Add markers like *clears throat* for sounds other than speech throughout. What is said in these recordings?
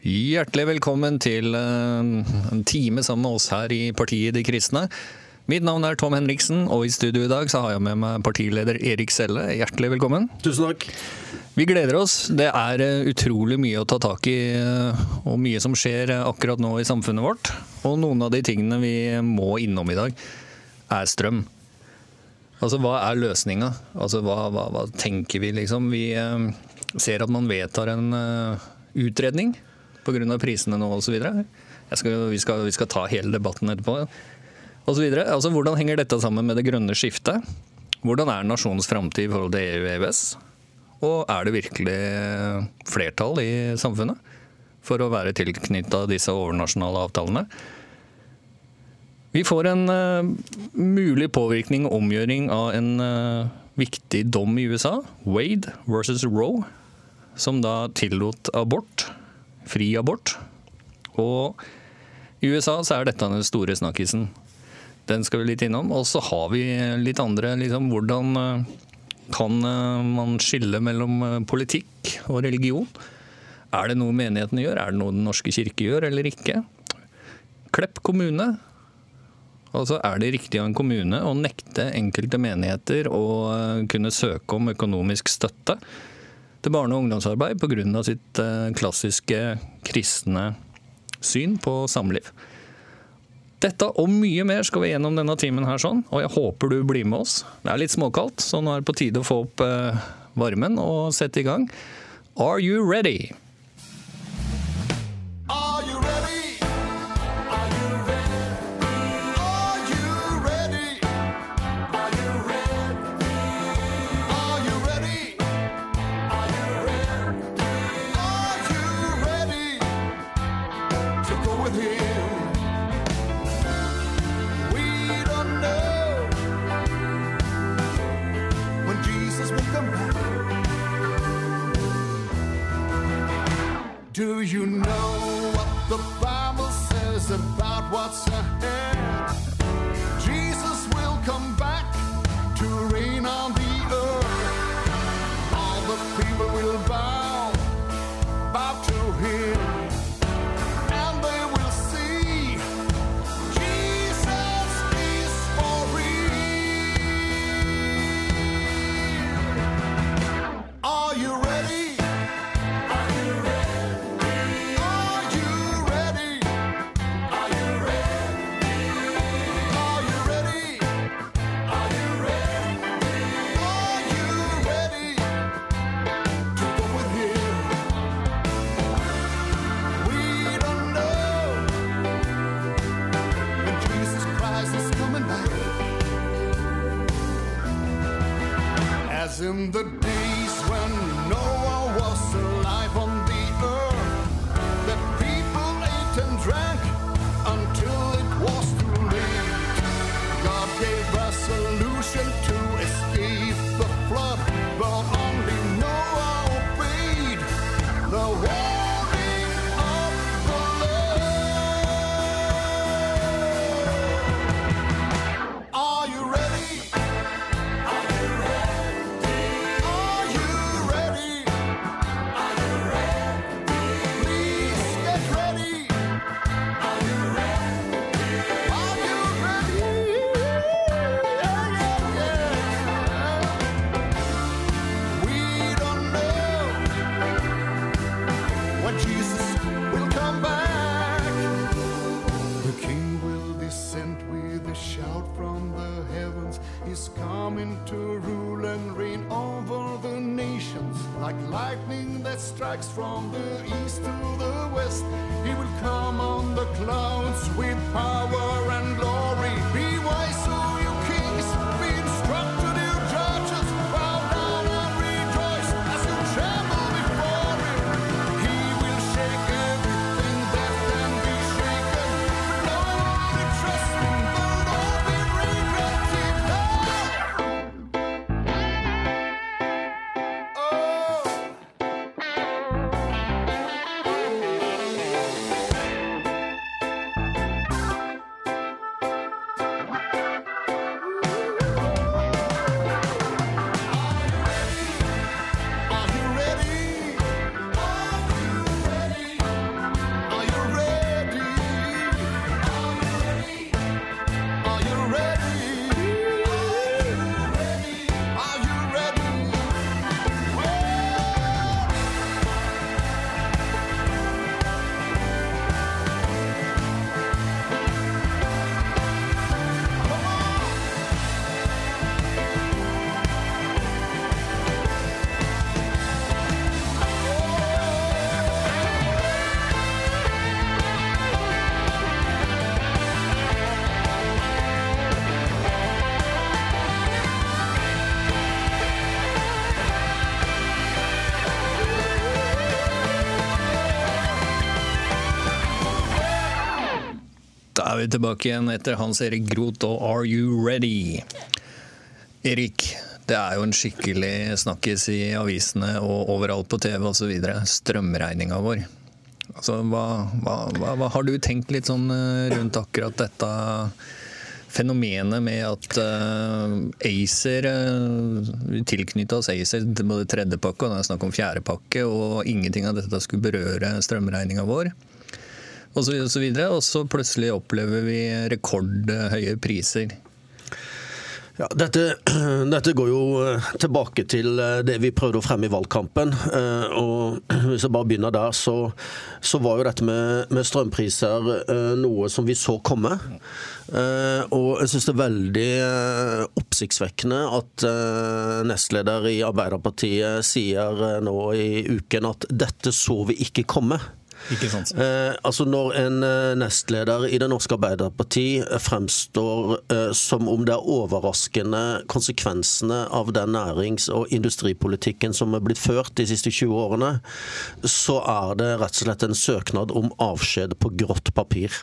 Hjertelig velkommen til eh, en time sammen med oss her i Partiet De kristne. Mitt navn er Tom Henriksen, og i studio i dag så har jeg med meg partileder Erik Selle. Hjertelig velkommen. Tusen takk. Vi gleder oss. Det er eh, utrolig mye å ta tak i, eh, og mye som skjer akkurat nå i samfunnet vårt. Og noen av de tingene vi må innom i dag, er strøm. Altså, hva er løsninga? Altså, hva, hva, hva tenker vi, liksom? Vi ser at man vedtar en utredning pga. prisene nå osv. Vi, skal- vi skal ta hele debatten etterpå. Og så altså, hvordan henger dette sammen med det grønne skiftet? Hvordan er nasjonens framtid i forhold til EU og EØS? Og er det virkelig flertall i samfunnet for å være tilknytta disse overnasjonale avtalene? Vi får en uh, mulig påvirkning og omgjøring av en uh, viktig dom i USA, Wade versus Roe, som da tillot abort, fri abort. Og i USA så er dette den store snakkisen. Den skal vi litt innom. Og så har vi litt andre liksom, Hvordan eh, kan eh, man skille mellom eh, politikk og religion? Er det noe menighetene gjør? Er det noe Den norske kirke gjør, eller ikke? Klepp kommune. Altså, Er det riktig av en kommune å nekte enkelte menigheter å kunne søke om økonomisk støtte til barne- og ungdomsarbeid pga. sitt eh, klassiske kristne syn på samliv? Dette og mye mer skal vi gjennom denne timen her, sånn, og jeg håper du blir med oss. Det er litt småkaldt, så nå er det på tide å få opp eh, varmen og sette i gang. Are you ready? Do you know what the Bible says about what's ahead? The vi tilbake igjen etter Hans Erik Groth og Are You Ready? Erik, det er jo en skikkelig snakkis i avisene og overalt på TV osv. Strømregninga vår. Altså, hva, hva, hva, har du tenkt litt sånn eh, rundt akkurat dette fenomenet med at uh, ACER uh, tilknytta oss ACER både tredje pakke og det er snakk om fjerde pakke, og ingenting av dette skulle berøre strømregninga vår og så, og så videre. Og så plutselig opplever vi rekordhøye priser. Ja, dette, *clears throat* dette, går jo eh, tilbake til eh, det vi prøvde å fremme i valgkampen. Eh, og *clears throat* Hvis jeg bare begynner der, så, så var jo dette med, med, strømpriser noe som vi så komme. Og jeg syns det er veldig oppsiktsvekkende at nestleder i Arbeiderpartiet sier nå i uken at dette så vi ikke komme. Eh, altså Når en eh, nestleder i Det norske Arbeiderparti eh, fremstår eh, som om det er overraskende konsekvensene av den nærings- og industripolitikken som er blitt ført de siste 20 årene, så er det rett og slett en søknad om avskjed på grått papir.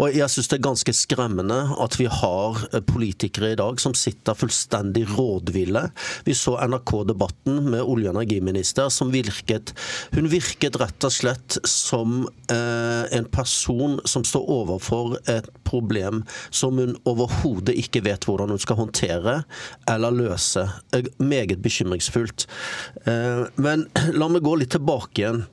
Og jeg syns det er ganske skremmende at vi har eh, politikere i dag som sitter fullstendig rådville. Vi så NRK-debatten med olje- og energiminister som virket Hun virket rett og slett som eh, en person som står overfor et problem som hun overhodet ikke vet hvordan hun skal håndtere eller løse. Er Meget bekymringsfullt. Eh, men la meg gå litt tilbake igjen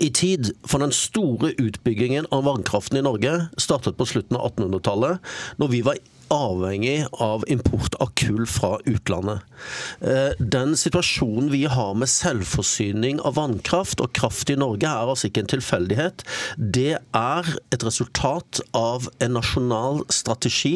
i tid, for den store utbyggingen av vannkraften i Norge startet på slutten av 1800-tallet, når vi var avhengig av import av kull fra utlandet. Eh, den situasjonen vi har med selvforsyning av vannkraft og kraft i Norge, er altså ikke en tilfeldighet. Det er et resultat av en nasjonal strategi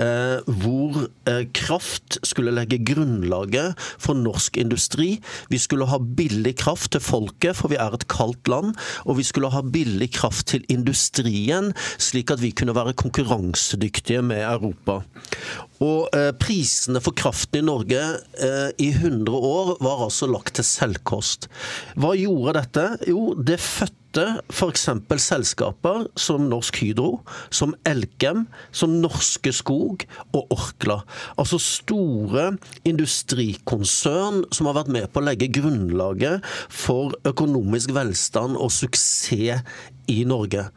eh, hvor eh, kraft skulle legge grunnlaget for norsk industri. Vi skulle ha billig kraft til folket, for vi er et kaldt land. Og vi skulle ha billig kraft til industrien, slik at vi kunne være konkurransedyktige med Europa. Europa. Og eh, prisene for kraften i Norge eh, i 100 år var altså lagt til selvkost. Hva gjorde dette? Jo, det fødte f.eks. selskaper som Norsk Hydro, som Elkem, som Norske Skog og Orkla. Altså store industrikonsern som har vært med på å legge grunnlaget for økonomisk velstand og suksess i Norge.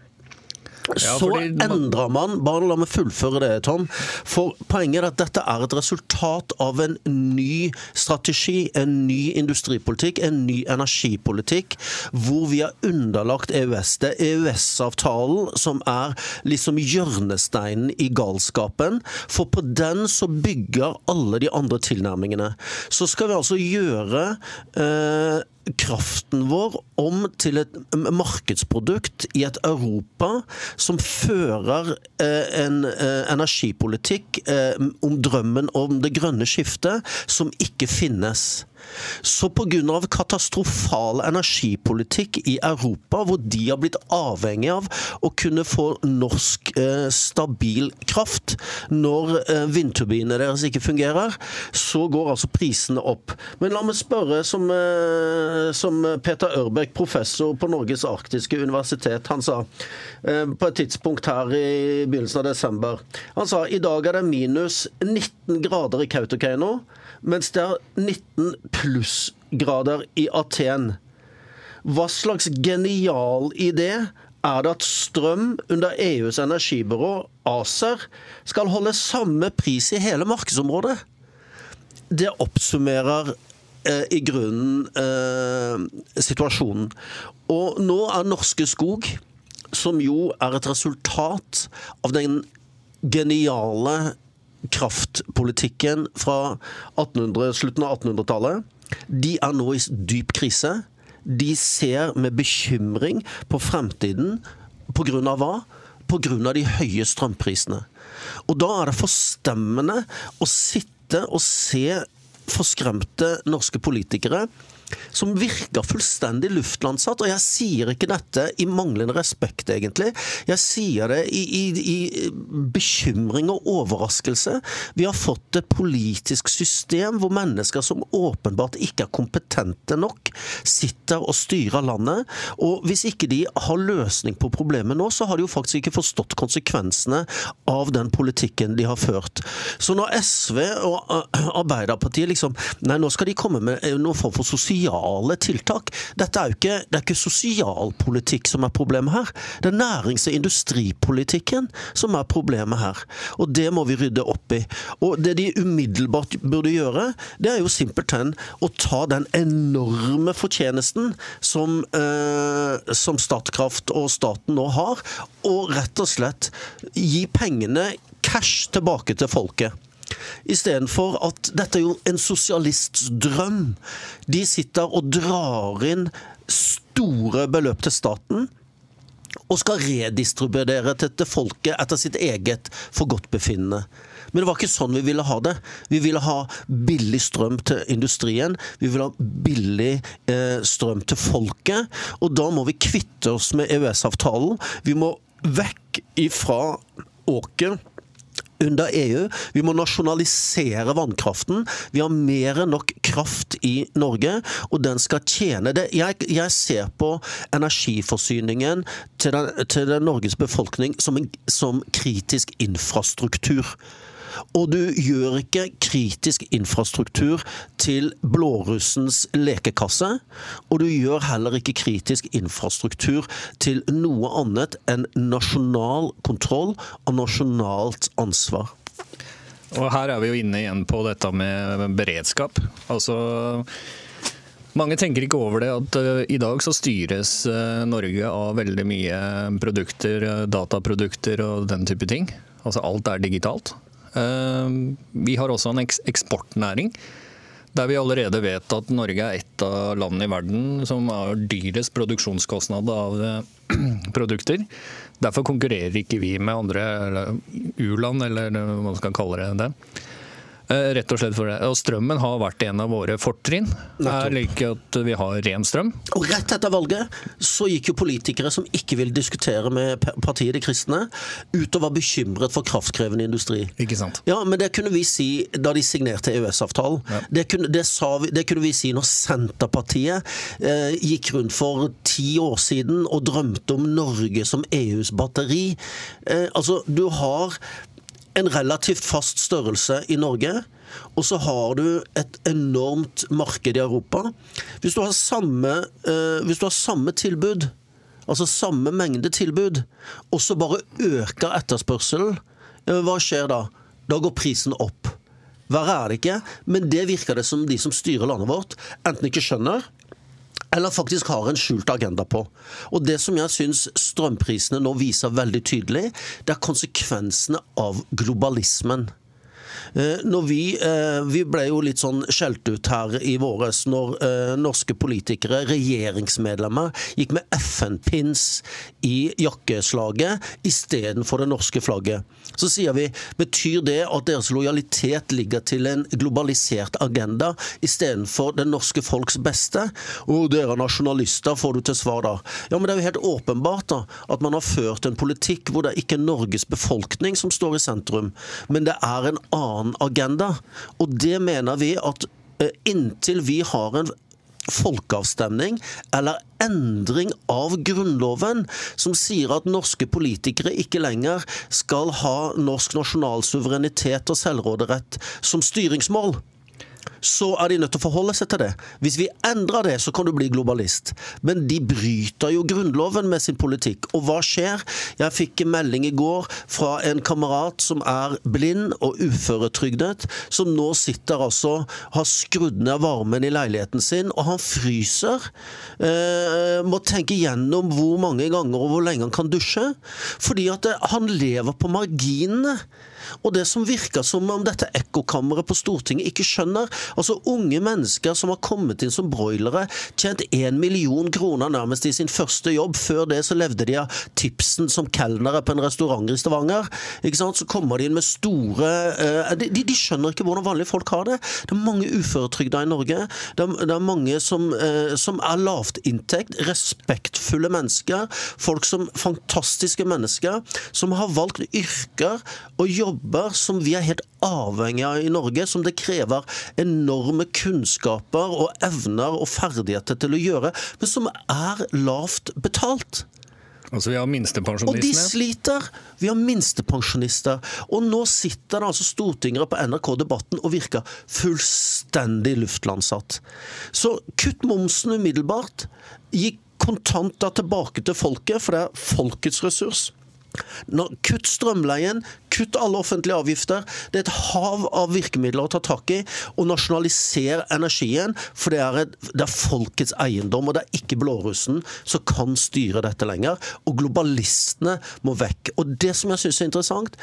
Ja, så endra man Bare la meg fullføre det, Tom. For poenget er at dette er et resultat av en ny strategi, en ny industripolitikk, en ny energipolitikk, hvor vi har underlagt EØS. Det er EØS-avtalen som er liksom hjørnesteinen i galskapen. For på den så bygger alle de andre tilnærmingene. Så skal vi altså gjøre eh, kraften vår om til et markedsprodukt i et Europa som fører eh, en eh, energipolitikk eh, om drømmen om det grønne skiftet som ikke finnes. Så pga. katastrofal energipolitikk i Europa, hvor de har blitt avhengig av å kunne få norsk eh, stabil kraft når eh, vindturbinene deres ikke fungerer, så går altså prisene opp. Men la meg spørre, som, eh, som Peter Ørbeck, professor på Norges arktiske universitet, han sa eh, på et tidspunkt her i begynnelsen av desember Han sa i dag er det minus 19 grader i Kautokeino mens det er 19 plussgrader i Aten. Hva slags genial idé er det at strøm under EUs energibyrå, ACER, skal holde samme pris i hele markedsområdet? Det oppsummerer eh, i grunnen eh, situasjonen. Og nå er Norske Skog, som jo er et resultat av den geniale kraftpolitikken fra 1800, slutten av 1800-tallet, de er nå i dyp krise. De ser med bekymring på fremtiden. På grunn av hva? På grunn av de høye strømprisene. Og da er det forstemmende å sitte og se forskremte norske politikere som virker fullstendig luftlandsatt. Og jeg sier ikke dette i manglende respekt, egentlig. Jeg sier det i, i, i bekymring og overraskelse. Vi har fått et politisk system hvor mennesker som åpenbart ikke er kompetente nok, sitter og styrer landet. Og hvis ikke de har løsning på problemet nå, så har de jo faktisk ikke forstått konsekvensene av den politikken de har ført. Så når SV og Arbeiderpartiet liksom Nei, nå skal de komme med noen form for sosiale tiltak. Dette er jo ikke, det er ikke sosialpolitikk som er problemet her. Det er nærings- og industripolitikken som er problemet her. Og det må vi rydde opp i. Og det de umiddelbart burde gjøre, det er jo simpelthen å ta den enorme fortjenesten som, eh, som Statkraft og staten nå har, og rett og slett gi pengene cash tilbake til folket. Istedenfor at dette er jo en sosialists drøm. De sitter og drar inn store beløp til staten. Og skal redistribuere dette folket etter sitt eget forgodtbefinnende. Men det var ikke sånn vi ville ha det. Vi ville ha billig strøm til industrien. Vi ville ha billig eh, strøm til folket. Og da må vi kvitte oss med EØS-avtalen. Vi må vekk ifra åket under EU. Vi må nasjonalisere vannkraften. Vi har mer enn nok kraft i Norge, og den skal tjene det. Jeg, jeg ser på energiforsyningen til den, til den Norges befolkning som, en, som kritisk infrastruktur. Og du gjør ikke kritisk infrastruktur til blårussens lekekasse. Og du gjør heller ikke kritisk infrastruktur til noe annet enn nasjonal kontroll og nasjonalt ansvar. Og her er vi jo inne igjen på dette med beredskap. Altså mange tenker ikke over det at uh, i dag så styres uh, Norge av veldig mye produkter, uh, dataprodukter og den type ting. Altså alt er digitalt. Vi har også en eksportnæring. Der vi allerede vet at Norge er et av landene i verden som har dyrest produksjonskostnad av *clears throat* produkter. Derfor konkurrerer ikke vi med andre u-land, eller hva man skal kalle det. Eh, rett og slett for det. Og strømmen har vært en av våre fortrinn. Det er like at vi har ren strøm. Og rett etter valget så gikk jo politikere som ikke ville diskutere med partiet De kristne, ut og var bekymret for kraftkrevende industri. Ikke sant? Ja, men det kunne vi si da de signerte EØS-avtalen. Ja. Det, det, det, kunne vi si når Senterpartiet eh, gikk rundt for ti år siden og drømte om Norge som EUs batteri. Eh, altså, du har en relativt fast størrelse i Norge. Og så har du et enormt marked i Europa. Hvis du har samme, eh, du har samme tilbud, altså samme mengde tilbud, og så bare øker etterspørselen, hva skjer da? Da går prisen opp. Verre er det ikke, men det virker det som de som styrer landet vårt, enten ikke skjønner, eller faktisk har en skjult agenda på. Og Det som jeg syns strømprisene nå viser veldig tydelig, det er konsekvensene av globalismen. Eh, når vi, eh, vi ble jo litt sånn skjelt ut her i våres når eh, norske politikere, regjeringsmedlemmer, gikk med FN-pins i jakkeslaget istedenfor det norske flagget. Så sier vi betyr det at deres lojalitet ligger til en globalisert agenda istedenfor det norske folks beste? Og dere nasjonalister, får du til svar da. Ja, men det er jo helt åpenbart da, at man har ført en politikk hvor det er ikke Norges befolkning som står i sentrum, men det er en annen annen agenda. Og det mener vi at eh, inntil vi har en folkeavstemning eller endring av Grunnloven som sier at norske politikere ikke lenger skal ha norsk nasjonal suverenitet og selvråderett som styringsmål så er de nødt til å forholde seg til det. Hvis vi endrer det, så kan du bli globalist. Men de bryter jo Grunnloven med sin politikk. Og hva skjer? Jeg fikk en melding i går fra en kamerat som er blind og uføretrygdet, som nå sitter altså har skrudd ned varmen i leiligheten sin, og han fryser. Eh, må tenke gjennom hvor mange ganger og hvor lenge han kan dusje. Fordi at det, han lever på marginene. Og det som virker som om dette ekkokammeret på Stortinget ikke skjønner, Altså Unge mennesker som har kommet inn som broilere, tjent én million kroner nærmest i sin første jobb. Før det så levde de av tipsen som kelnere på en restaurant i Stavanger. Ikke sant? Så kommer de inn med store uh, de, de skjønner ikke hvordan vanlige folk har det. Det er mange uføretrygda i Norge. Det er, det er mange som, uh, som er lavtinntekt, respektfulle mennesker. Folk som fantastiske mennesker, som har valgt yrker og jobber som vi er helt avhengig av i Norge, som det krever enorme kunnskaper og evner og ferdigheter til å gjøre, men som er lavt betalt. Altså Vi har Og de sliter! Vi har minstepensjonister. Og nå sitter det altså stortingere på NRK Debatten og virker fullstendig luftlandsatt. Så kutt momsen umiddelbart. Gi kontanter tilbake til folket, for det er folkets ressurs. Når kutt strømleien, kutt alle offentlige avgifter. Det er et hav av virkemidler å ta tak i. Og nasjonaliser energien, for det er, et, det er folkets eiendom. Og det er ikke blårussen som kan styre dette lenger. Og globalistene må vekk. Og det som jeg syns er interessant,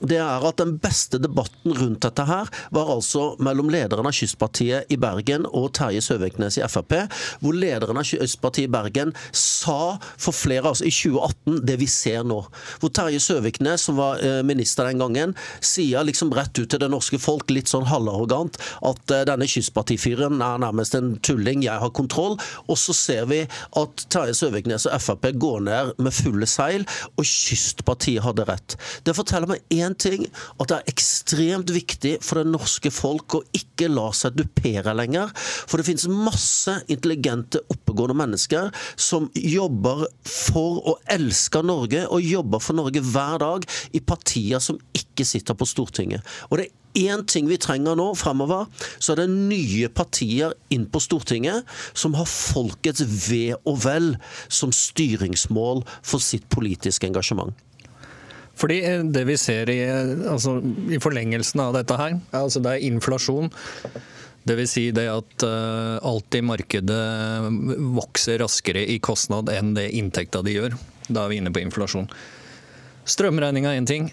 det er at den beste debatten rundt dette her var altså mellom lederen av Kystpartiet i Bergen og Terje Søviknes i Frp, hvor lederen av Kystpartiet i Bergen sa for flere, altså i 2018, det vi ser nå. Hvor Terje Søviknes, som var eh, minister den gangen, sier liksom rett ut til det norske folk, litt sånn halvarrogant, at eh, denne Kystpartifyren er nærmest en tulling, jeg har kontroll. Og så ser vi at Terje Søviknes og Frp går ned med fulle seil, og Kystpartiet hadde rett. Det forteller meg én ting, at det er ekstremt viktig for det norske folk å ikke la seg dupere lenger. For det finnes masse intelligente, oppegående mennesker som jobber for og elsker Norge, og jobber for Norge hver dag i partier som ikke sitter på Stortinget. Og det er én ting vi trenger nå fremover, så er det nye partier inn på Stortinget som har folkets ve og vel som styringsmål for sitt politiske engasjement. Fordi eh, det vi ser i, eh, altså, i forlengelsen av dette her, er altså det er inflasjon. Det vil si det at uh, alt i markedet vokser raskere i kostnad enn det inntekta de gjør. Da er vi inne på inflasjon. Strømregninga er én ting.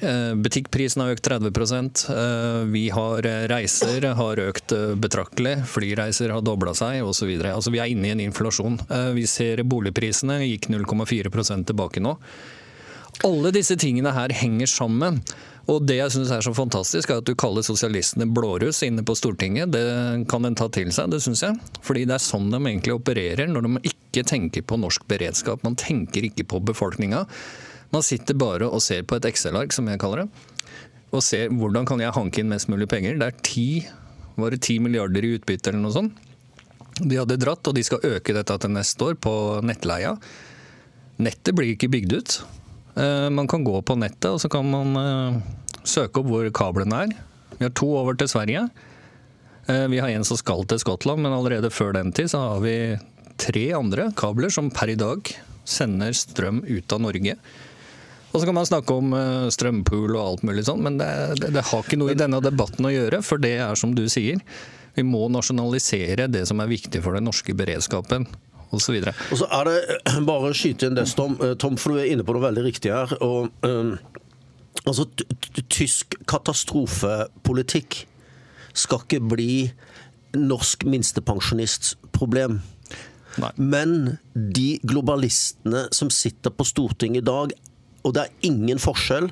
Butikkprisen har økt 30 Eh, Vi har reiser har økt betraktelig. Flyreiser har dobla seg osv. Altså, vi er inne i en inflasjon. Vi ser boligprisene gikk 0,4% tilbake nå. Alle disse tingene her henger sammen. Og det jeg syns er så fantastisk, er at du kaller sosialistene blåruss inne på Stortinget. Det kan en ta til seg, det syns jeg. Fordi det er sånn de egentlig opererer når de ikke tenker på norsk beredskap. Man tenker ikke på befolkninga. Man sitter bare og ser på et Excel-ark, som jeg kaller det. Og ser hvordan kan jeg hanke inn mest mulig penger. Det er ti, var det ti milliarder i utbytte eller noe sånt. De hadde dratt, og de skal øke dette til neste år på nettleia. Nettet blir ikke bygd ut. Eh, Man kan gå på nettet, og så kan man eh, søke opp hvor kablene er. Vi har to over til Sverige. Eh, Vi har en som skal til Skottland, men allerede før den tid så har vi tre andre kabler som per i dag sender strøm ut av Norge. Og så kan man snakke om strømpool og alt mulig sånn, men det, det, det har ikke noe i denne debatten å gjøre, for det er som du sier. Vi må nasjonalisere det som er viktig for den norske beredskapen, osv. Og så er det eh, bare å skyte inn det, Tom, eh, Tom, for du er inne på noe veldig riktig her. Og, um, altså, tysk katastrofepolitikk skal ikke bli norsk minstepensjonistproblem. Nei. Men de globalistene som sitter på Stortinget i dag og det er ingen forskjell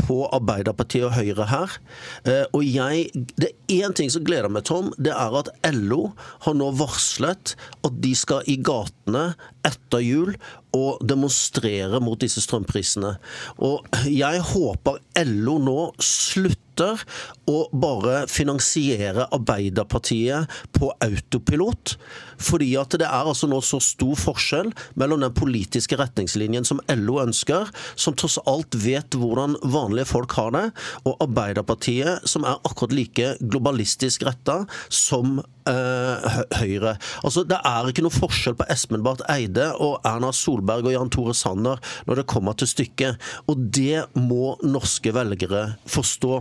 på Arbeiderpartiet og Høyre her. Eh, Og jeg, Det er én ting som gleder meg, Tom. Det er at LO har nå varslet at de skal i gatene etter jul og demonstrere mot disse strømprisene. Og jeg håper LO nå slutter å bare finansiere Arbeiderpartiet på autopilot. Fordi at det er altså nå så stor forskjell mellom den politiske retningslinjen som LO ønsker, som tross alt vet hvordan vanlige folk har det, og Arbeiderpartiet, som er akkurat like globalistisk retta som eh, Høyre. Altså, Det er ikke noe forskjell på Espen Barth Eide og Erna Solberg og Jan Tore Sanner når det kommer til stykket. Og det må norske velgere forstå.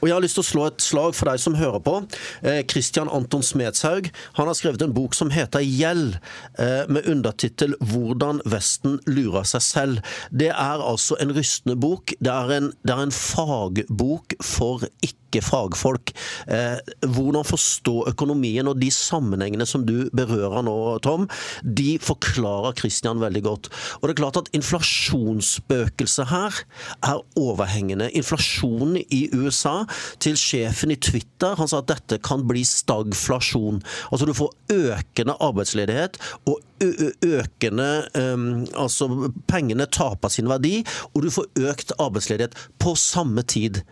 Og Jeg har lyst til å slå et slag for deg som hører på. Eh, Anton Smedshaug han har skrevet en bok som heter Gjeld, eh, med undertittel 'Hvordan Vesten lurer seg selv'. Det er altså en rystende bok. Det er en, det er en fagbok for ikke ikke fagfolk. Eh, hvordan forstå økonomien og de sammenhengene som du berører nå, Tom, de forklarer Kristian veldig godt. Og det er klart at inflasjonsspøkelset her er overhengende. Inflasjonen i USA, til sjefen i Twitter, han sa at dette kan bli stagflasjon. Altså du får økende arbeidsledighet og økende um, Altså pengene taper sin verdi, og du får økt arbeidsledighet på samme tid.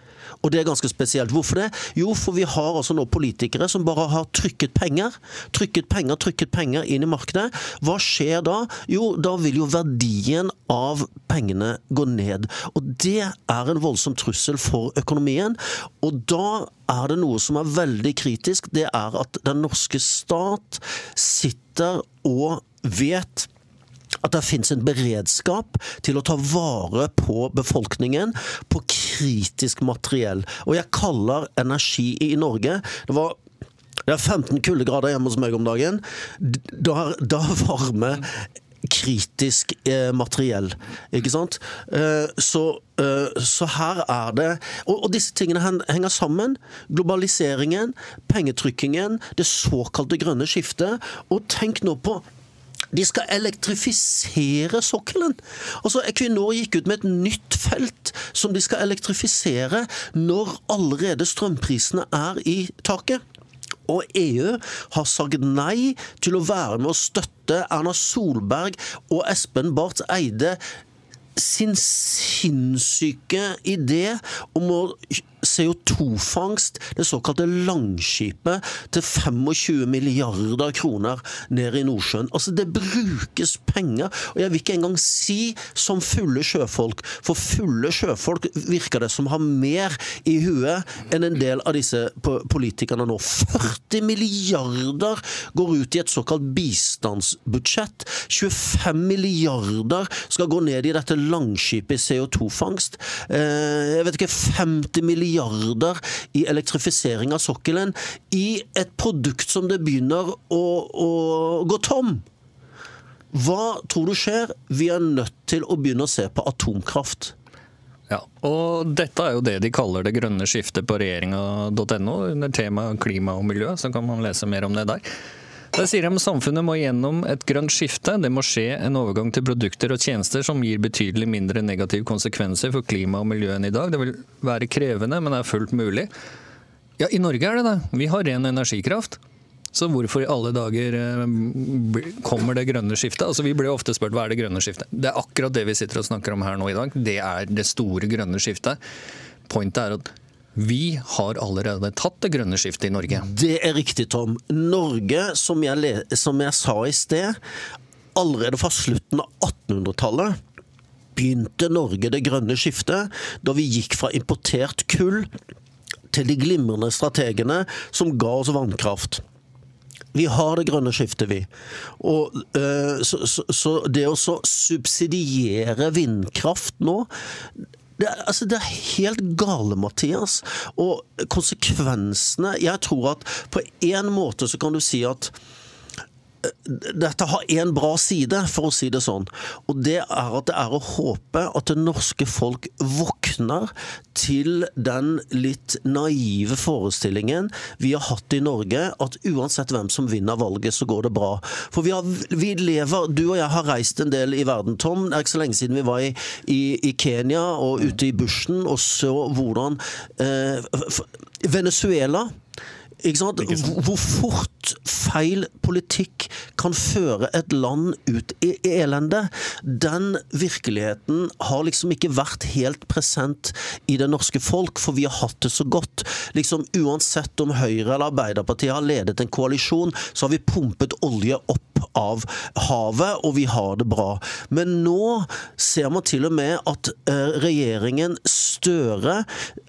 Og det er ganske spesielt. Hvorfor det? Jo, for vi har altså nå politikere som bare har trykket penger. Trykket penger, trykket penger inn i markedet. Hva skjer da? Jo, da vil jo verdien av pengene gå ned. Og det er en voldsom trussel for økonomien. Og da er det noe som er veldig kritisk. Det er at den norske stat sitter og vet at det finnes en beredskap til å ta vare på befolkningen på kritisk materiell. Og jeg kaller energi i Norge Det var det er 15 kuldegrader hjemme hos meg om dagen. Da, da varme kritisk eh, materiell. Ikke sant? Eh, så, eh, så, her er det og, og, disse tingene henger sammen. Globaliseringen, pengetrykkingen, det såkalte grønne skiftet. Og tenk nå på de skal elektrifisere sokkelen. Altså, Equinor gikk ut med et nytt felt som de skal elektrifisere når allerede strømprisene er i taket. Og EU har sagt nei til å være med å støtte Erna Solberg og Espen Barth Eide sin sinnssyke idé om å CO2-fangst, det såkalte Langskipet, til 25 milliarder kroner ned i Nordsjøen. Altså, det brukes penger. Og jeg vil ikke engang si som fulle sjøfolk, for fulle sjøfolk virker det som har mer i huet enn en del av disse politikerne nå. 40 milliarder går ut i et såkalt bistandsbudsjett. 25 milliarder skal gå ned i dette Langskipet i CO2-fangst. Eh, jeg vet ikke, 50 milliarder milliarder i elektrifisering av sokkelen i et produkt som det begynner å, å gå tom. Hva tror du skjer? Vi er nødt til å begynne å se på atomkraft. Ja, og dette er jo det de kaller det grønne skiftet på regjeringa.no under temaet klima og miljø, så kan man lese mer om det der. Der sier de samfunnet må gjennom et grønt skifte. Det må skje en overgang til produkter og tjenester som gir betydelig mindre negative konsekvenser for klima og miljø enn i dag. Det vil være krevende, men det er fullt mulig. Ja, i Norge er det det. Vi har ren energikraft. Så hvorfor i alle dager eh, kommer det grønne skiftet? Altså, Vi blir ofte spurt hva er det grønne skiftet. Det er akkurat det vi sitter og snakker om her nå i dag. Det er det store grønne skiftet. Pointet er at vi har allerede tatt det grønne skiftet i Norge. Det er riktig, Tom. Norge, som jeg, som jeg sa i sted, allerede fra slutten av 1800-tallet begynte Norge det grønne skiftet da vi gikk fra importert kull til de glimrende strategene som ga oss vannkraft. Vi har det grønne skiftet, vi. Og, øh, så, så, så, det å subsidiere vindkraft nå det er, altså, det er helt gale, Mathias. Og konsekvensene Jeg tror at på en måte så kan du si at dette har én bra side, for å si det sånn. Og det er at det er å håpe at det norske folk våkner til den litt naive forestillingen vi har hatt i Norge, at uansett hvem som vinner valget, så går det bra. For vi, har, vi lever Du og jeg har reist en del i verden, Tom. Det er ikke så lenge siden vi var i, i, i Kenya og ute i bushen og så hvordan eh, Venezuela hvor fort feil politikk kan føre et land ut i elende. Den virkeligheten har liksom ikke vært helt present i det norske folk, for vi har hatt det så godt. Liksom Uansett om Høyre eller Arbeiderpartiet har ledet en koalisjon, så har vi pumpet olje opp av havet, og vi har det bra. Men nå ser man til og med at eh, regjeringen Støre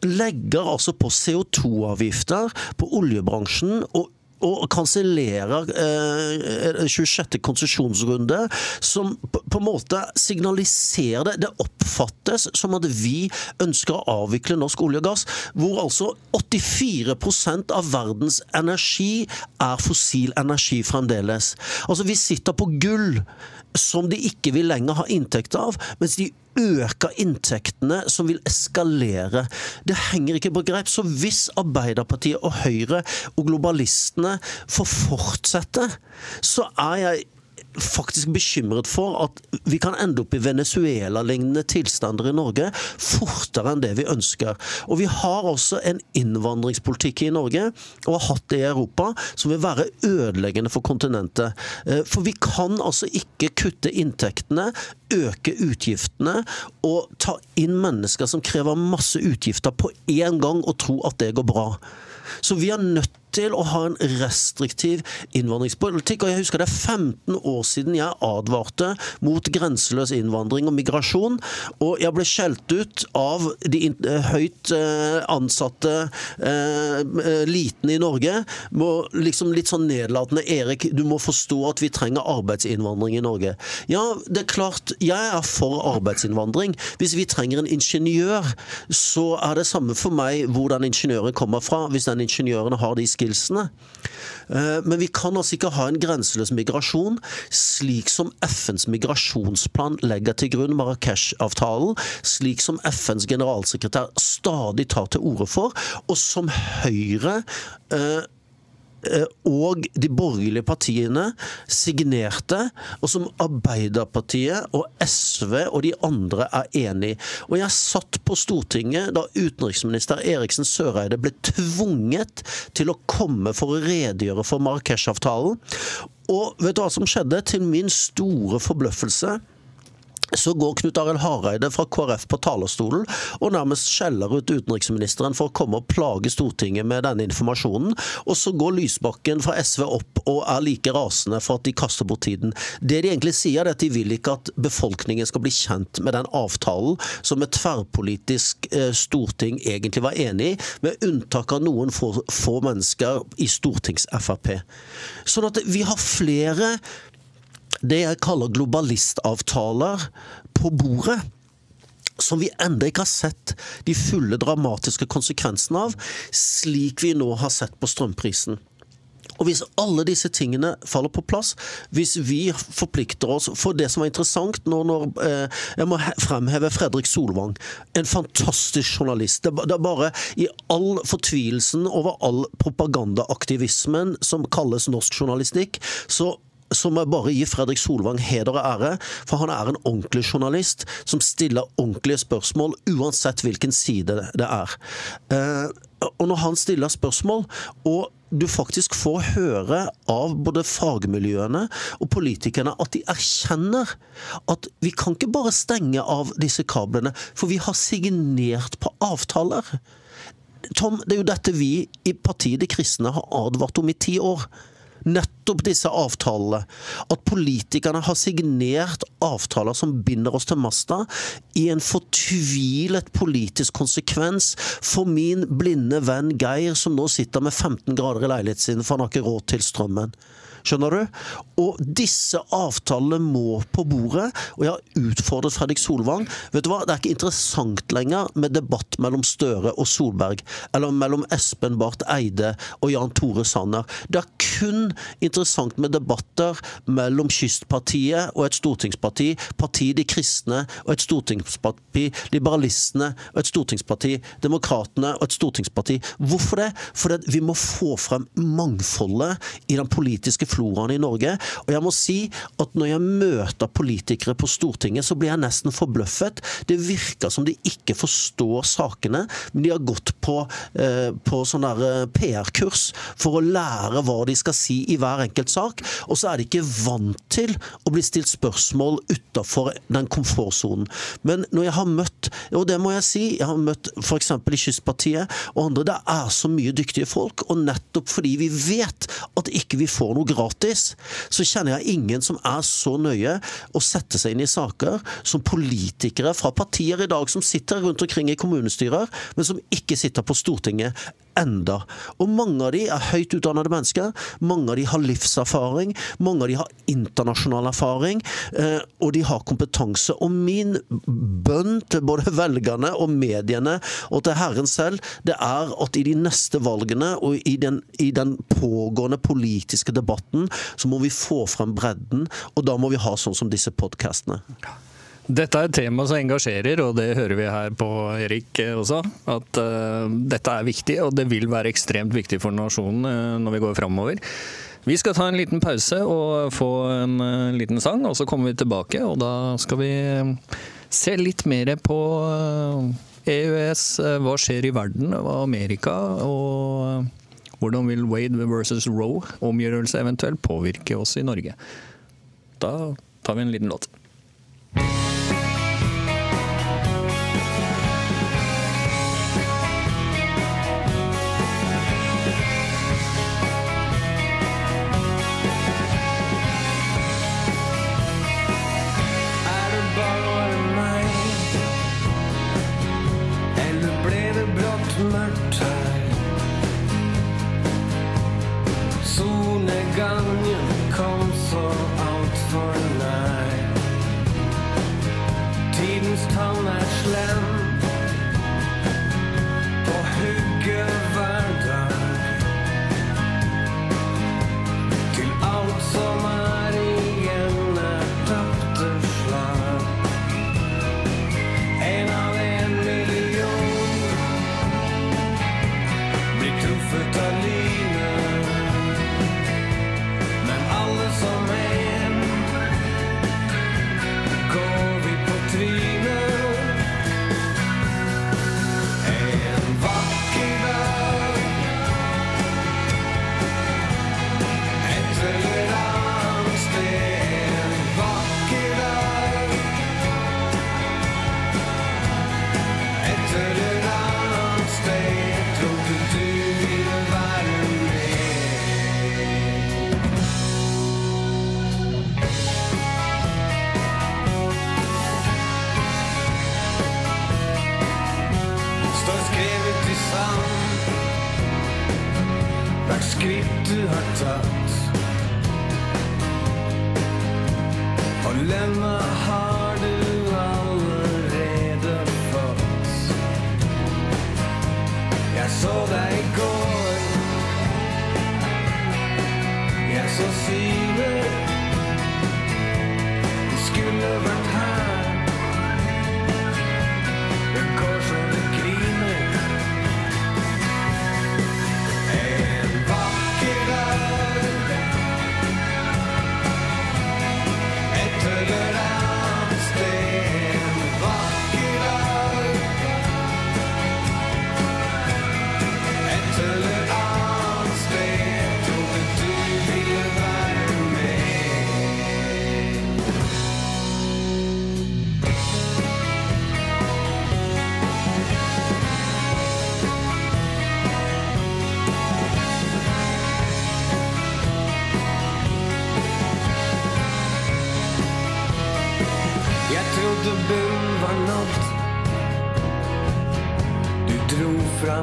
legger altså på CO2-avgifter på oljebransjen. og og kansellerer eh, 26. konsesjonsrunde, som på, en måte signaliserer det. Det oppfattes som at vi ønsker å avvikle norsk olje og gass, hvor altså 84% av verdens energi er fossil energi fremdeles. Altså, vi sitter på gull som de ikke vil lenger ha inntekt av, mens de øker inntektene som vil eskalere. Det henger ikke på greip. Så hvis Arbeiderpartiet og Høyre og globalistene får fortsette, så er jeg faktisk bekymret for at vi kan ende opp i Venezuela-lignende tilstander i Norge fortere enn det vi ønsker. Og vi har også en innvandringspolitikk i Norge, og har hatt det i Europa, som vil være ødeleggende for kontinentet. Eh, for vi kan altså ikke kutte inntektene, øke utgiftene og ta inn mennesker som krever masse utgifter på én gang, og tro at det går bra. Så vi er nødt til å ha en restriktiv innvandringspolitikk. Og jeg husker det er 15 år siden jeg advarte mot grenseløs innvandring og migrasjon. Og jeg ble skjelt ut av de eh, høyt eh, ansatte elitene eh, i Norge. Liksom litt sånn nedlatende 'Erik, du må forstå at vi trenger arbeidsinnvandring i Norge'. Ja, det er klart, jeg er for arbeidsinnvandring. Hvis vi trenger en ingeniør, så er det samme for meg hvor den ingeniøren kommer fra. Hvis den ingeniøren har de skillsene. Eh, men vi kan altså ikke ha en grenseløs migrasjon slik som FNs migrasjonsplan legger til grunn, Marrakech-avtalen, slik som FNs generalsekretær stadig tar til orde for, og som Høyre eh, og de borgerlige partiene signerte, og som Arbeiderpartiet og SV og de andre er enig i. Og jeg satt på Stortinget da utenriksminister Eriksen Søreide ble tvunget til å komme for å redegjøre for Marrakech-avtalen. Og vet du hva som skjedde? Til min store forbløffelse så går Knut Arild Hareide fra KrF på talerstolen og nærmest skjeller ut utenriksministeren for å komme og plage Stortinget med denne informasjonen. Og så går Lysbakken fra SV opp og er like rasende for at de kaster bort tiden. Det de egentlig sier, er at de vil ikke at befolkningen skal bli kjent med den avtalen som et tverrpolitisk eh, storting egentlig var enig i, med unntak av noen få, få mennesker i stortings-Frp. Sånn at vi har flere det jeg kaller globalistavtaler på bordet som vi ennå ikke har sett de fulle dramatiske konsekvensene av, slik vi nå har sett på strømprisen. Og Hvis alle disse tingene faller på plass, hvis vi forplikter oss For det som var interessant nå når eh, Jeg må fremheve Fredrik Solvang. En fantastisk journalist. Det, det er bare i all fortvilelsen over all propagandaaktivismen som kalles norsk journalistikk, så så må jeg bare gi Fredrik Solvang heder og ære, for han er en ordentlig journalist som stiller ordentlige spørsmål, uansett hvilken side det er. Eh, og når han stiller spørsmål, og du faktisk får høre av både fagmiljøene og politikerne at de erkjenner at vi kan ikke bare stenge av disse kablene, for vi har signert på avtaler. Tom, det er jo dette vi i partiet De kristne har advart om i ti år nettopp disse avtalene. At politikerne har signert avtaler som binder oss til masta, i en fortvilet politisk konsekvens for min blinde venn Geir, som nå sitter med 15 grader i leiligheten sin, for han har ikke råd til strømmen. Skjønner du? Og disse avtalene må på bordet. Og jeg har utfordret Fredrik Solvang. Vet du hva, Det er ikke interessant lenger med debatt mellom Støre og Solberg. Eller mellom Espen Barth Eide og Jan Tore Sanner. Det er kun interessant med debatter mellom Kystpartiet og et stortingsparti, Partiet De kristne og et stortingsparti, Liberalistene og et stortingsparti, Demokratene og et stortingsparti. Hvorfor det? Fordi vi må få frem mangfoldet i den politiske floraen i Norge. Og jeg må si at når jeg møter politikere på Stortinget, så blir jeg nesten forbløffet. Det virker som de ikke forstår sakene, men de har gått på, eh, på sånn der PR-kurs for å lære hva de skal si i hver enkelt sak. Og så er de ikke vant til å bli stilt spørsmål utafor den komfortsonen. Men når jeg har møtt, og det må jeg si, jeg har møtt f.eks. i Kystpartiet og andre, det er så mye dyktige folk, og nettopp fordi vi vet at ikke vi får noe gratis gratis, så kjenner jeg ingen som er så nøye å sette seg inn i saker som politikere fra partier i dag som sitter rundt omkring i kommunestyrer, men som ikke sitter på Stortinget, enda. Og mange av de er høyt utdannede mennesker. Mange av de har livserfaring. Mange av de har internasjonal erfaring. eh, Og de har kompetanse. Og min bønn til både *laughs* velgerne og mediene og til Herren selv, det er at i de neste valgene og i den, i den pågående politiske debatten, så må vi få frem bredden. Og da må vi ha sånn som disse podkastene. Dette er et tema som engasjerer, og det hører vi her på Erik eh, også. At uh, dette er viktig, og det vil være ekstremt viktig for nasjonen uh, når vi går framover. Vi skal ta en liten pause og få en uh, liten sang, og så kommer vi tilbake. Og da skal vi se litt mer på EØS, hva skjer i verden, hva Amerika, og hvordan vil Wade versus Roe, omgjørelse eventuelt, påvirke oss i Norge. Da tar vi en liten låt.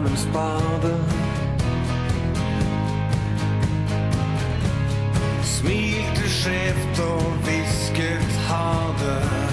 Fram en spade. Smilte skjevt og hvisket ha det.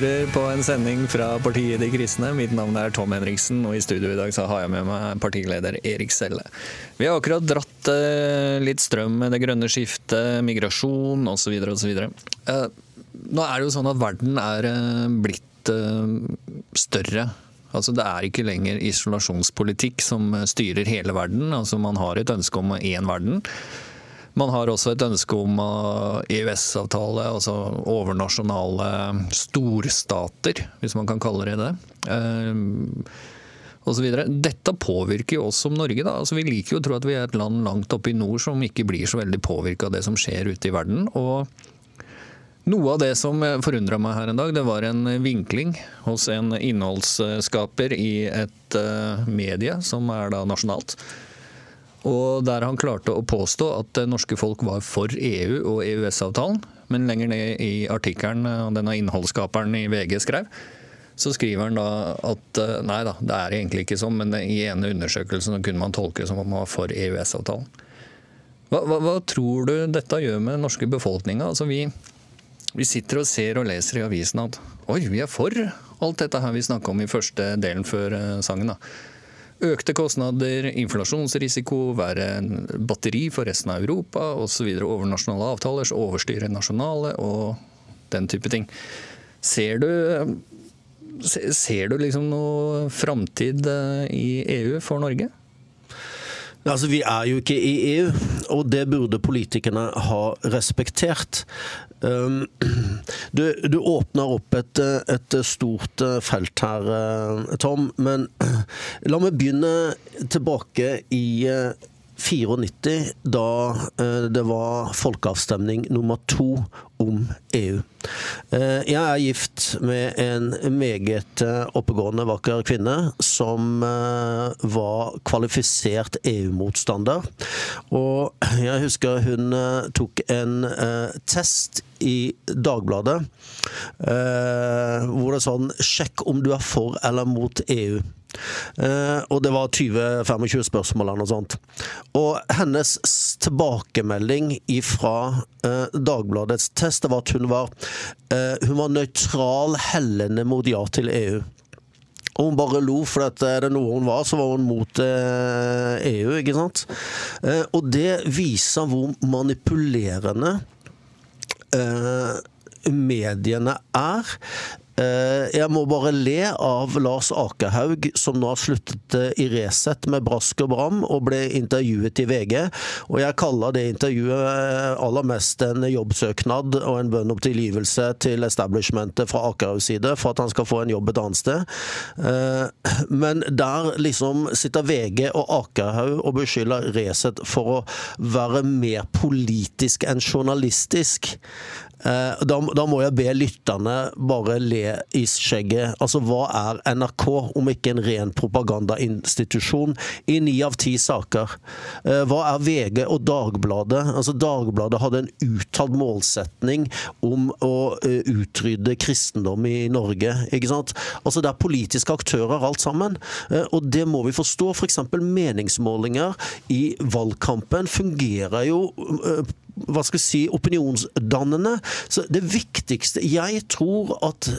Hører på en sending fra partiet De kristne. Mitt navn er Tom Henriksen, og i studio i dag så har jeg med meg partileder Erik Selle. Vi har akkurat dratt eh, litt strøm med det grønne skiftet, migrasjon osv. osv. Uh, Nå er det jo sånn at verden er eh, blitt eh, større. Altså Det er ikke lenger isolasjonspolitikk som eh, styrer hele verden. Altså Man har et ønske om én verden. Man har også et ønske om EØS-avtale, altså overnasjonale storstater, hvis man kan kalle det det. Eh. Dette påvirker jo oss som Norge. Altså Vi liker jo å tro at vi er et land langt oppe i nord som ikke blir så veldig påvirka av det som skjer ute i verden. og noe av det som forundra meg her en dag, det var en vinkling hos en innholdsskaper i et eh, medie som er da nasjonalt. Og der han klarte å påstå at det norske folk var for EU og EØS-avtalen. Men lenger ned i artikkelen eh, denne innholdsskaperen i VG skrev, så skriver han da at eh, nei da, det er egentlig ikke sånn, men i ene undersøkelsen kunne man tolke det som om man var for EØS-avtalen. Hva, hva, hva tror du dette gjør med den norske befolkninga? Altså vi, vi sitter og ser og leser i avisen at oi, vi er for alt dette her vi snakka om i første delen før eh, sangen. da. Økte kostnader, inflasjonsrisiko, være en batteri for resten av Europa osv. Overnasjonale avtaler, som overstyrer nasjonale og den type ting. Ser du, ser du liksom noe framtid eh, i EU for Norge? Altså, Vi er jo ikke i EU, og det burde politikerne ha respektert. Um, *clears throat* Du, du åpner opp et, et stort eh, felt her, eh, Tom, men *clears throat* la meg begynne tilbake i eh, 94, da det var folkeavstemning nummer to om EU. Eh, Jeg er gift med en meget eh, oppegående, vakker kvinne som eh, var kvalifisert EU-motstander. Og jeg husker hun tok en test i Dagbladet hvor det er sånn Sjekk om du er for eller mot EU. Uh, og det var 20-25 spørsmål eller noe sånt. Og hennes tilbakemelding fra uh, Dagbladets test det var at hun var, eh, hun var nøytral, hellende mot ja til EU. Og hun bare lo, for at er det noe hun var, så var hun mot eh, EU, ikke sant? Eh, og det viser hvor manipulerende eh, mediene er. Eh, Jeg må bare le av Lars Akerhaug, som nå har sluttet eh, i Resett med brask og bram, og ble intervjuet i VG. Og jeg kaller det intervjuet eh, aller mest en jobbsøknad og en bønn om tilgivelse til establishmentet fra Akerhaugs side for at han skal få en jobb et annet sted. Men der liksom sitter VG og Akerhaug og beskylder Resett for å være mer politisk enn journalistisk. Eh, Da, da må jeg be lytterne bare le i skjegget. Altså, hva er NRK om ikke en ren propagandainstitusjon i ni av ti saker? Eh, Hva er VG og Dagbladet? Altså, Dagbladet hadde en uttalt målsetning om å eh, utrydde kristendom i Norge. ikke sant? Altså, Det er politiske aktører alt sammen, og det må vi forstå. F.eks. For meningsmålinger i valgkampen fungerer jo hva skal jeg si, opinionsdannende. Så det viktigste Jeg tror at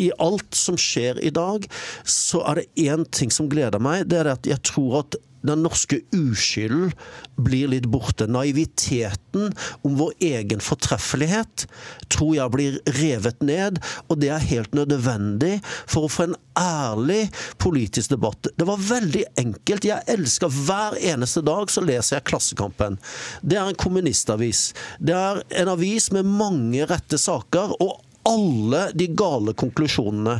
i alt som skjer i dag, så er det én ting som gleder meg. Det er at jeg tror at den norske uskylden blir litt borte. Naiviteten om vår egen fortreffelighet tror jeg blir revet ned, og det er helt nødvendig for å få en ærlig politisk debatt. Det var veldig enkelt. Jeg elsker hver eneste dag så leser jeg Klassekampen. Det er en kommunistavis. Det er en avis med mange rette saker. og alle de gale konklusjonene.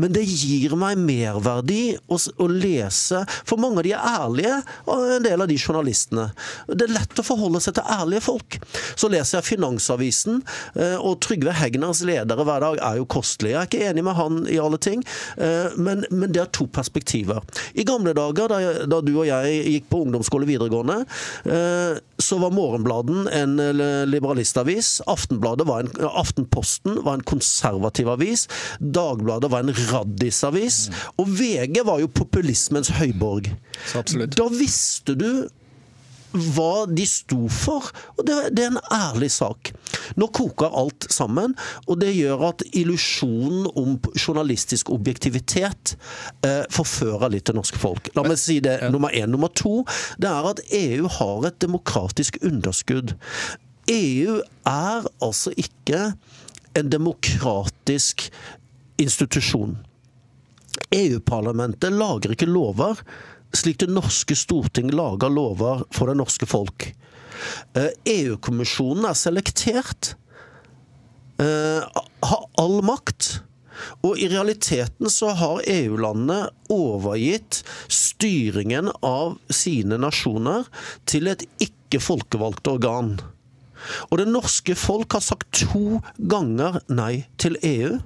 Men det gir meg merverdi å, å lese, for mange av de er ærlige, og en del av de journalistene. Det er lett å forholde seg til ærlige folk. Så leser jeg Finansavisen, eh, og Trygve Hegners ledere hver dag er jo kostelige. Jeg er ikke enig med han i alle ting, eh, men, men det er to perspektiver. I gamle dager, da, da du og jeg gikk på ungdomsskole videregående, eh, så var Morgenbladen en eh, liberalistavis. Aftenbladet var en, Aftenposten var en konservativ avis. Dagbladet var en raddisavis. Og VG var jo populismens høyborg. Da visste du hva de sto for, og det, det er en ærlig sak. Nå koker alt sammen, og det gjør at illusjonen om journalistisk objektivitet eh, forfører litt det norske folk. La meg si det nummer én. Nummer to, det er at EU har et demokratisk underskudd. EU er altså ikke en demokratisk institusjon. EU-parlamentet lager ikke lover slik det norske storting lager lover for det norske folk. Eh, EU-kommisjonen er selektert, eh, har all makt. Og i realiteten så har EU-landene overgitt styringen av sine nasjoner til et ikke folkevalgt organ. Og det norske folk har sagt to ganger nei til EU.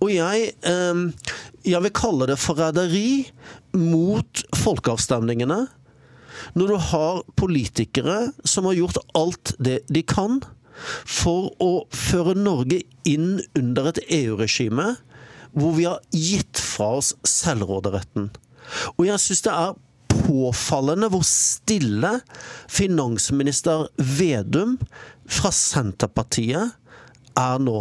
Og jeg, eh, jeg vil kalle det forræderi mot folkeavstemningene. Når du har politikere som har gjort alt det de kan for å føre Norge inn under et EU-regime hvor vi har gitt fra oss selvråderetten. Og jeg syns det er påfallende hvor stille finansminister Vedum fra Senterpartiet er nå.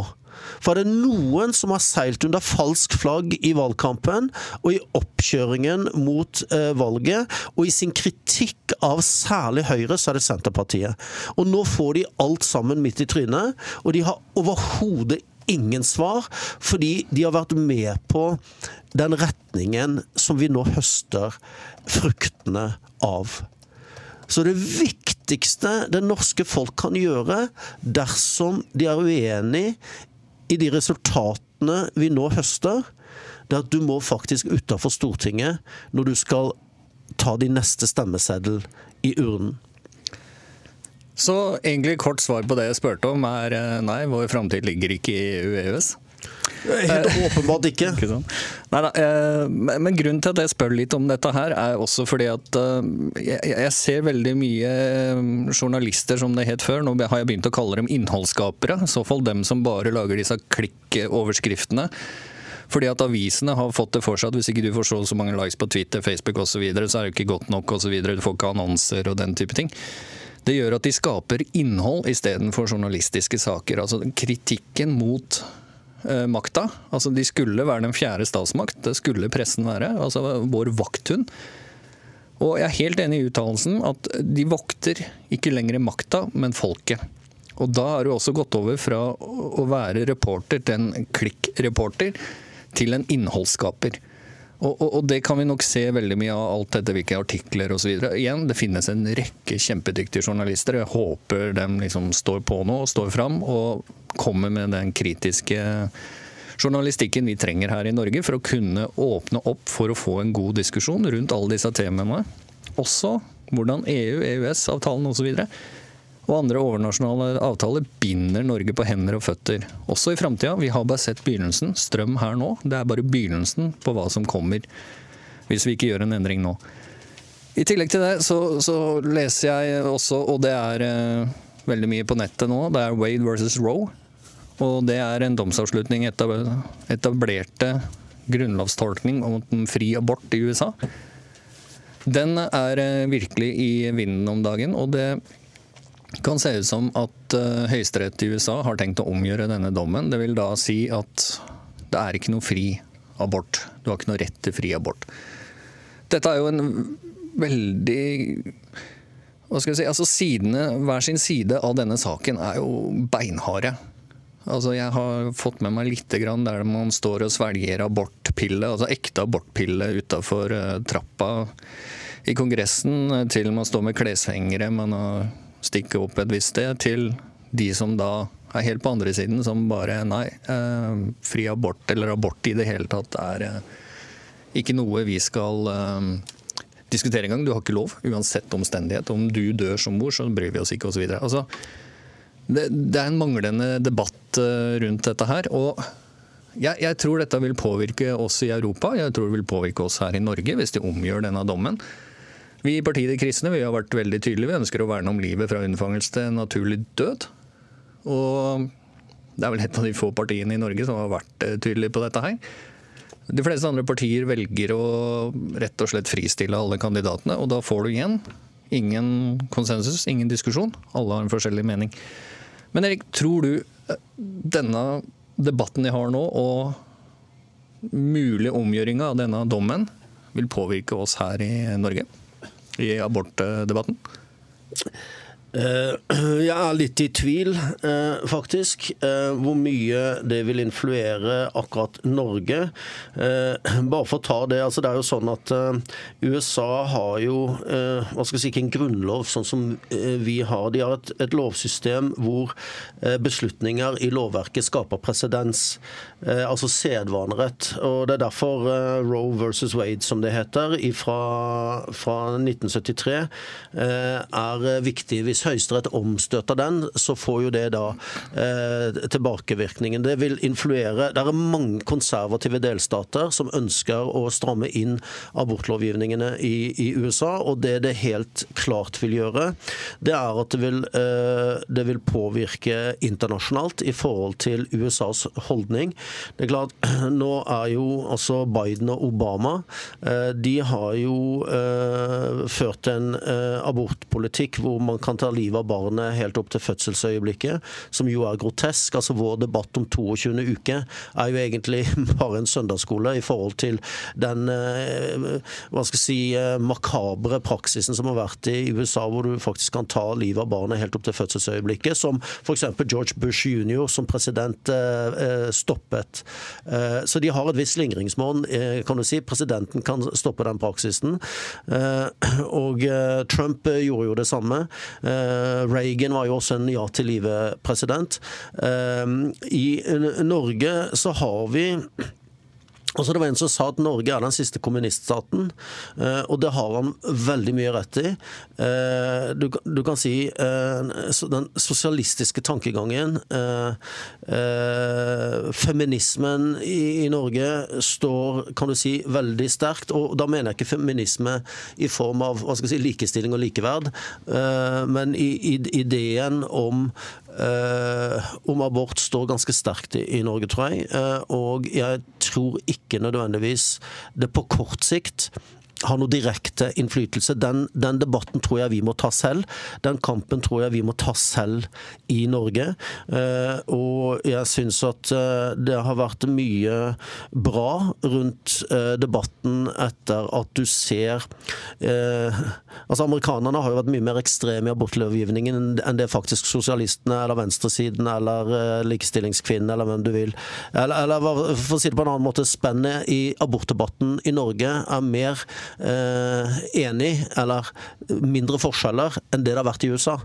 For er det noen som har seilt under falsk flagg i valgkampen og i oppkjøringen mot eh, valget, og i sin kritikk av særlig Høyre, så er det Senterpartiet. Og nå får de alt sammen midt i trynet, og de har overhodet ingen svar, fordi de har vært med på den retningen som vi nå høster fruktene av. Så det viktigste det norske folk kan gjøre dersom de er uenig i de resultatene vi nå høster, det er at du må faktisk utafor Stortinget når du skal ta din neste stemmeseddel i urnen. Så egentlig kort svar på det jeg spurte om er eh, nei, vår framtid ligger ikke i EU og EØS. Helt åpenbart ikke. *laughs* Ikke sånn. Neida, eh, men grunnen til at jeg spør litt om dette her, er også fordi at eh, jeg, ser veldig mye eh, journalister, som det het før. Nå har jeg begynt å kalle dem innholdsskapere. I så fall dem som bare lager disse klikkoverskriftene. Fordi at avisene har fått det for seg at hvis ikke du får så så mange likes på Twitter, Facebook osv., så, videre, så er det ikke godt nok osv. Du får ikke annonser og den type ting. Det gjør at de skaper innhold istedenfor journalistiske saker. Altså kritikken mot eh, makta. Altså de skulle være den fjerde statsmakt, det skulle pressen være. Altså vår vakthund. Og jeg er helt enig i uttalelsen at de vokter ikke lenger makta, men folket. Og da har du også gått over fra å være reporter til en klikkreporter til en innholdsskaper. Og, og, og det kan vi nok se veldig mye av alt etter hvilke artikler osv. Igjen, det finnes en rekke kjempedyktige journalister. Jeg håper de liksom står på nå og står fram og kommer med den kritiske journalistikken vi trenger her i Norge for å kunne åpne opp for å få en god diskusjon rundt alle disse temaene. Også hvordan EU, EØS-avtalen osv. Og andre overnasjonale avtaler binder Norge på hender og føtter. Også i framtida. Vi har bare sett begynnelsen. Strøm her nå. Det er bare begynnelsen på hva som kommer hvis vi ikke gjør en endring nå. I tillegg til det så, så leser jeg også, og det er eh, veldig mye på nettet nå, det er Wade versus Roe. Og det er en domsavslutning etablerte grunnlovstolkning om fri abort i USA. Den er eh, virkelig i vinden om dagen, og det kan se ut som at uh, Høyesterett i USA har tenkt å omgjøre denne dommen. Det vil da si at det er ikke noe fri abort. Du har ikke noe rett til fri abort. Dette er jo en veldig hva skal jeg si, altså sidene, Hver sin side av denne saken er jo beinharde. Altså jeg har fått med meg litt grann der man står og svelger abortpille, altså ekte abortpille utafor uh, trappa i Kongressen, eh, til man står med kleshengere man har stikke opp et visst sted, til de som da er helt på andre siden, som bare Nei, eh, fri abort eller abort i det hele tatt er eh, ikke noe vi skal eh, diskutere engang. Du har ikke lov, uansett omstendighet. Om du dør som mor, så bryr vi oss ikke, osv. Altså, det, det er en manglende debatt eh, rundt dette her. og jeg, jeg tror dette vil påvirke oss i Europa, jeg tror det vil påvirke oss her i Norge hvis de omgjør denne dommen. Vi i Partiet De Kristne vi har vært veldig tydelige. Vi ønsker å verne om livet fra unnfangelse til naturlig død. Og det er vel et av de få partiene i Norge som har vært eh, tydelige på dette her. De fleste andre partier velger å rett og slett fristille alle kandidatene, og da får du igjen ingen konsensus, ingen diskusjon. Alle har en forskjellig mening. Men Erik, tror du eh, denne debatten de har nå, og mulig omgjøringa av denne dommen, vil påvirke oss her i Norge? I abortdebatten? Eh, *clears throat* Jeg er litt i tvil, eh, faktisk, eh, hvor mye det vil influere akkurat Norge. Bare for å ta det, altså det er jo sånn at USA har jo hva skal jeg si, ikke en grunnlov sånn som vi har. De har et, et lovsystem hvor beslutninger i lovverket skaper presedens, altså sedvanerett. Og Det er derfor Roe versus Wade, som det heter, fra, fra 1973, eh, er viktig. Hvis Høyesterett omstøter den, så får jo det da eh, tilbakevirkningen. Det vil influere Det er mange konservative delstater som ønsker å stramme inn abortlovgivningene i, i USA, og det det helt klart vil gjøre, det er at det vil, eh, det vil påvirke internasjonalt i forhold til USAs holdning. Det er klart, *clears throat* nå er jo altså Biden og Obama eh, De har jo eh, ført en eh, abortpolitikk hvor man kan ta livet av barnet helt opp til fødselsøyeblikket, som jo er grotesk. Altså Vår debatt om 22. uke er jo egentlig *laughs* bare en søndagsskole i forhold til den eh, hva skal jeg si, eh, makabre praksisen som har vært i USA, hvor du faktisk kan ta livet av barnet helt opp til fødselsøyeblikket, som f.eks. George Bush jr. som president eh, stoppet. Så de har et visst slingringsmonn, kan du si. Presidenten kan stoppe den praksisen. *clears throat* Og Trump gjorde jo det samme. Eh, Reagan var jo også en ja til livet-president. I eh, Norge så har vi Altså Det var en som sa at Norge er den siste kommuniststaten, eh, og det har han veldig mye rett i. Eh, Du, du kan si eh, den sosialistiske tankegangen, feminismen i, i Norge står kan du si, veldig sterkt. Og da mener jeg ikke feminisme i form av si, likestilling og likeverd, men i, i ideen om eh, om abort står ganske sterkt i, i Norge, tror jeg. Eh, og jeg tror ikke nødvendigvis det på kort sikt har noe direkte innflytelse. Den, den debatten tror jeg vi må ta selv. Den kampen tror jeg vi må ta selv i Norge. Eh, og jeg syns at eh, det har vært mye bra rundt eh, debatten etter at du ser eh, Altså Amerikanerne har jo vært mye mer ekstreme i abortlovgivningen enn det faktisk sosialistene eller venstresiden eller eh, likestillingskvinnene eller hvem du vil. Eller, eller for å si det på en annen måte, spennet i abortdebatten i Norge er mer eh, enig, eller mindre forskjeller, enn det det har vært i USA.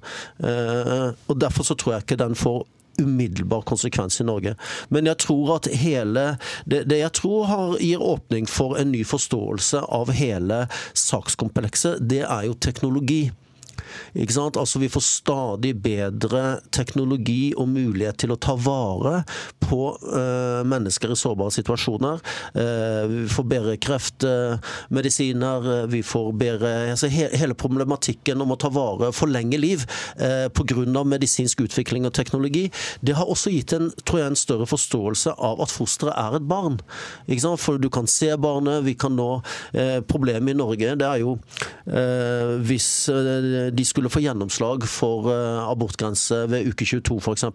Eh, og Derfor så tror jeg ikke den får umiddelbar konsekvens i Norge. Men jeg tror at hele Det, det jeg tror har, gir åpning for en ny forståelse av hele sakskomplekset, det er jo teknologi. Ikke sant? Altså Vi får stadig bedre teknologi og mulighet til å ta vare på uh, mennesker i sårbare situasjoner. Uh, vi får bedre kreftmedisiner, uh, vi får bedre altså he Hele problematikken om å ta vare, forlenge liv uh, pga. medisinsk utvikling og teknologi, det har også gitt en, tror jeg, en større forståelse av at fosteret er et barn. Ikke sant? For du kan se barnet, vi kan nå Problemet i Norge det er jo hvis eh, de skulle få gjennomslag for eh, abortgrense ved uke 22 f.eks.,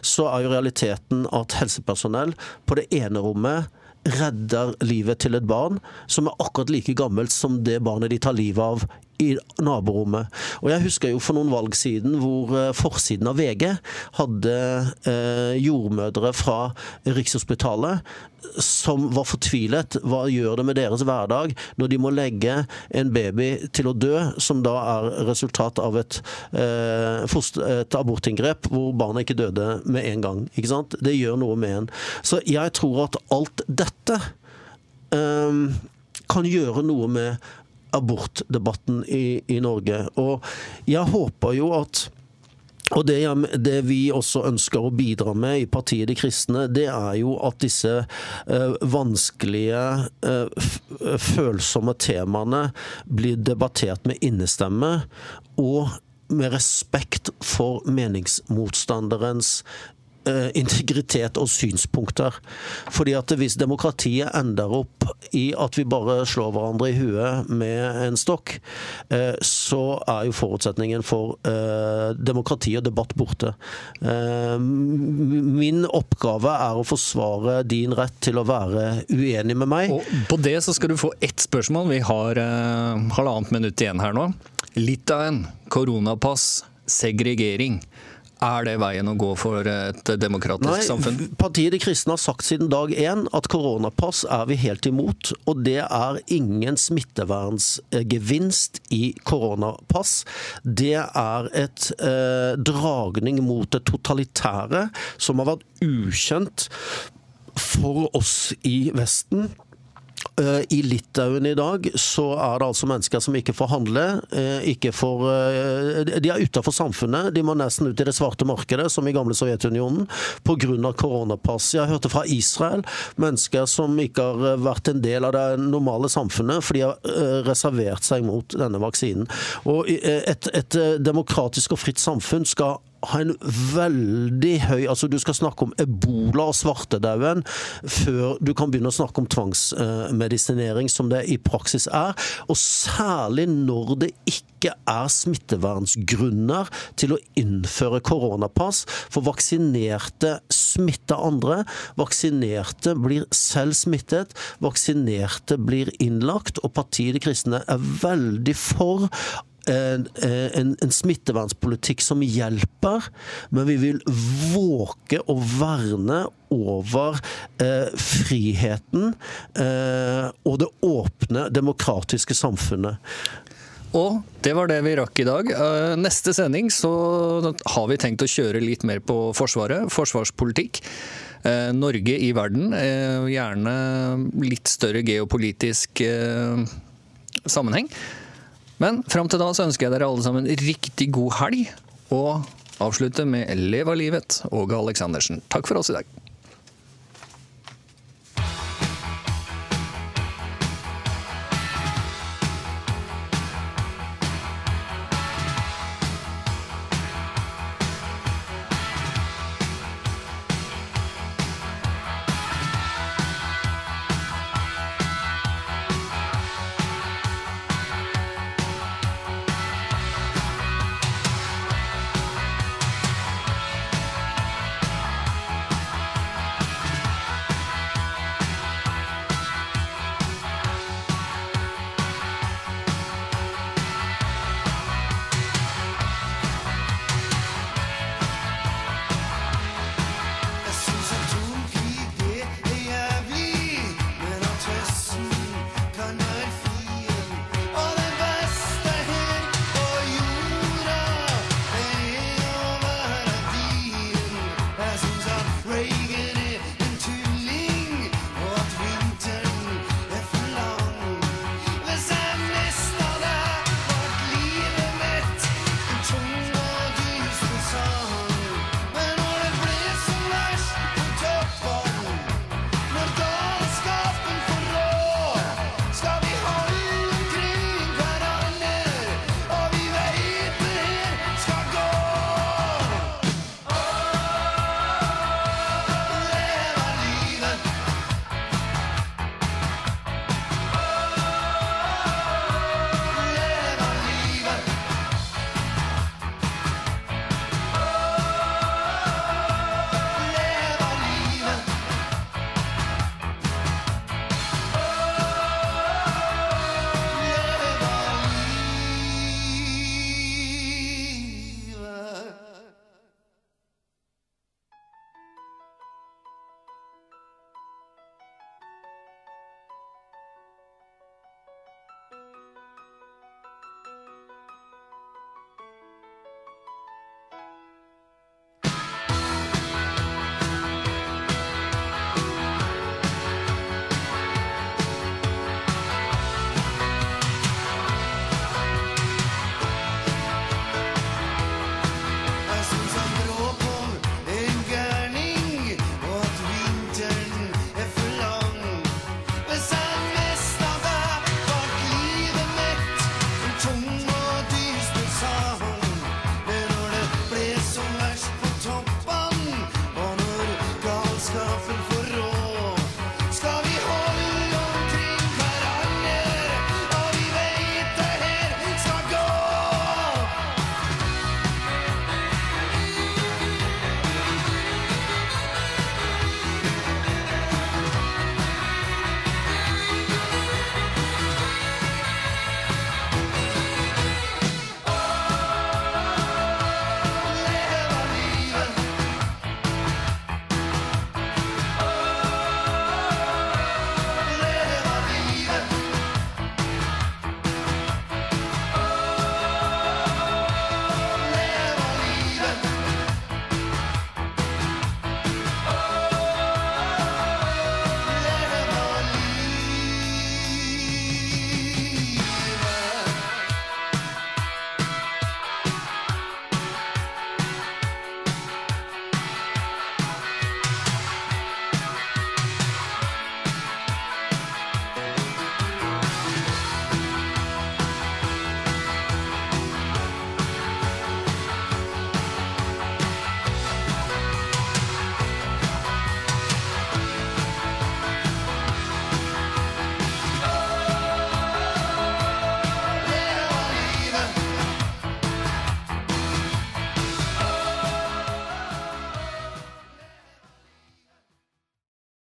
så er jo realiteten at helsepersonell på det ene rommet redder livet til et barn som er akkurat like gammelt som det barnet de tar livet av i naborommet. Og Jeg husker jo for noen valg siden hvor eh, forsiden av VG hadde eh, jordmødre fra Rikshospitalet som var fortvilet. Hva gjør det med deres hverdag når de må legge en baby til å dø, som da er resultat av et, eh, et abortinngrep hvor barnet ikke døde med en gang. Ikke sant? Det gjør noe med en. Så jeg tror at alt dette eh, kan gjøre noe med abortdebatten i, i Norge. Og jeg håper jo at og det, det vi også ønsker å bidra med i partiet De kristne, det er jo at disse eh, vanskelige, f- følsomme temaene blir debattert med innestemme, og med respekt for meningsmotstanderens integritet og synspunkter. Fordi at hvis demokratiet ender opp i at vi bare slår hverandre i huet med en stokk, eh, så er jo forutsetningen for eh, demokrati og debatt borte. Eh, Min oppgave er å forsvare din rett til å være uenig med meg. Og på det så skal du få ett spørsmål. Vi har eh, halvannet minutt igjen her nå. Litauen, koronapass. segregering. Er det veien å gå for et demokratisk Nei, samfunn? Partiet De Kristne har sagt siden dag én at koronapass er vi helt imot. Og det er ingen smittevernsgevinst i koronapass. Det er et eh, dragning mot det totalitære som har vært ukjent for oss i Vesten. Eh, I Litauen i dag så er det altså mennesker som ikke får handle. eh, Ikke får, eh, de er utenfor samfunnet. De må nesten ut i det svarte markedet, som i gamle Sovjetunionen, pga. koronapass. Jeg hørte fra Israel mennesker som ikke har vært en del av det normale samfunnet, for de har reservert seg mot denne vaksinen. Og et, et demokratisk og fritt samfunn skal ha en veldig høy altså Du skal snakke om ebola og svartedauden før du kan begynne å snakke om tvangsmedisinering, som det i praksis er. Og særlig når det ikke er smittevernsgrunner til å innføre koronapass. For vaksinerte smitter andre. Vaksinerte blir selv smittet. Vaksinerte blir innlagt. Og partiet De kristne er veldig for en, en, en smittevernspolitikk som hjelper, men vi vil våke og verne over eh, friheten eh, og det åpne, demokratiske samfunnet. Og det var det vi rakk i dag. Eh, Neste sending så har vi tenkt å kjøre litt mer på Forsvaret, forsvarspolitikk. Eh, Norge i verden, eh, gjerne litt større geopolitisk eh, sammenheng. Men fram til da så ønsker jeg dere alle sammen riktig god helg, og avslutte med Leva livet, Åge Aleksandersen. Takk for oss i dag.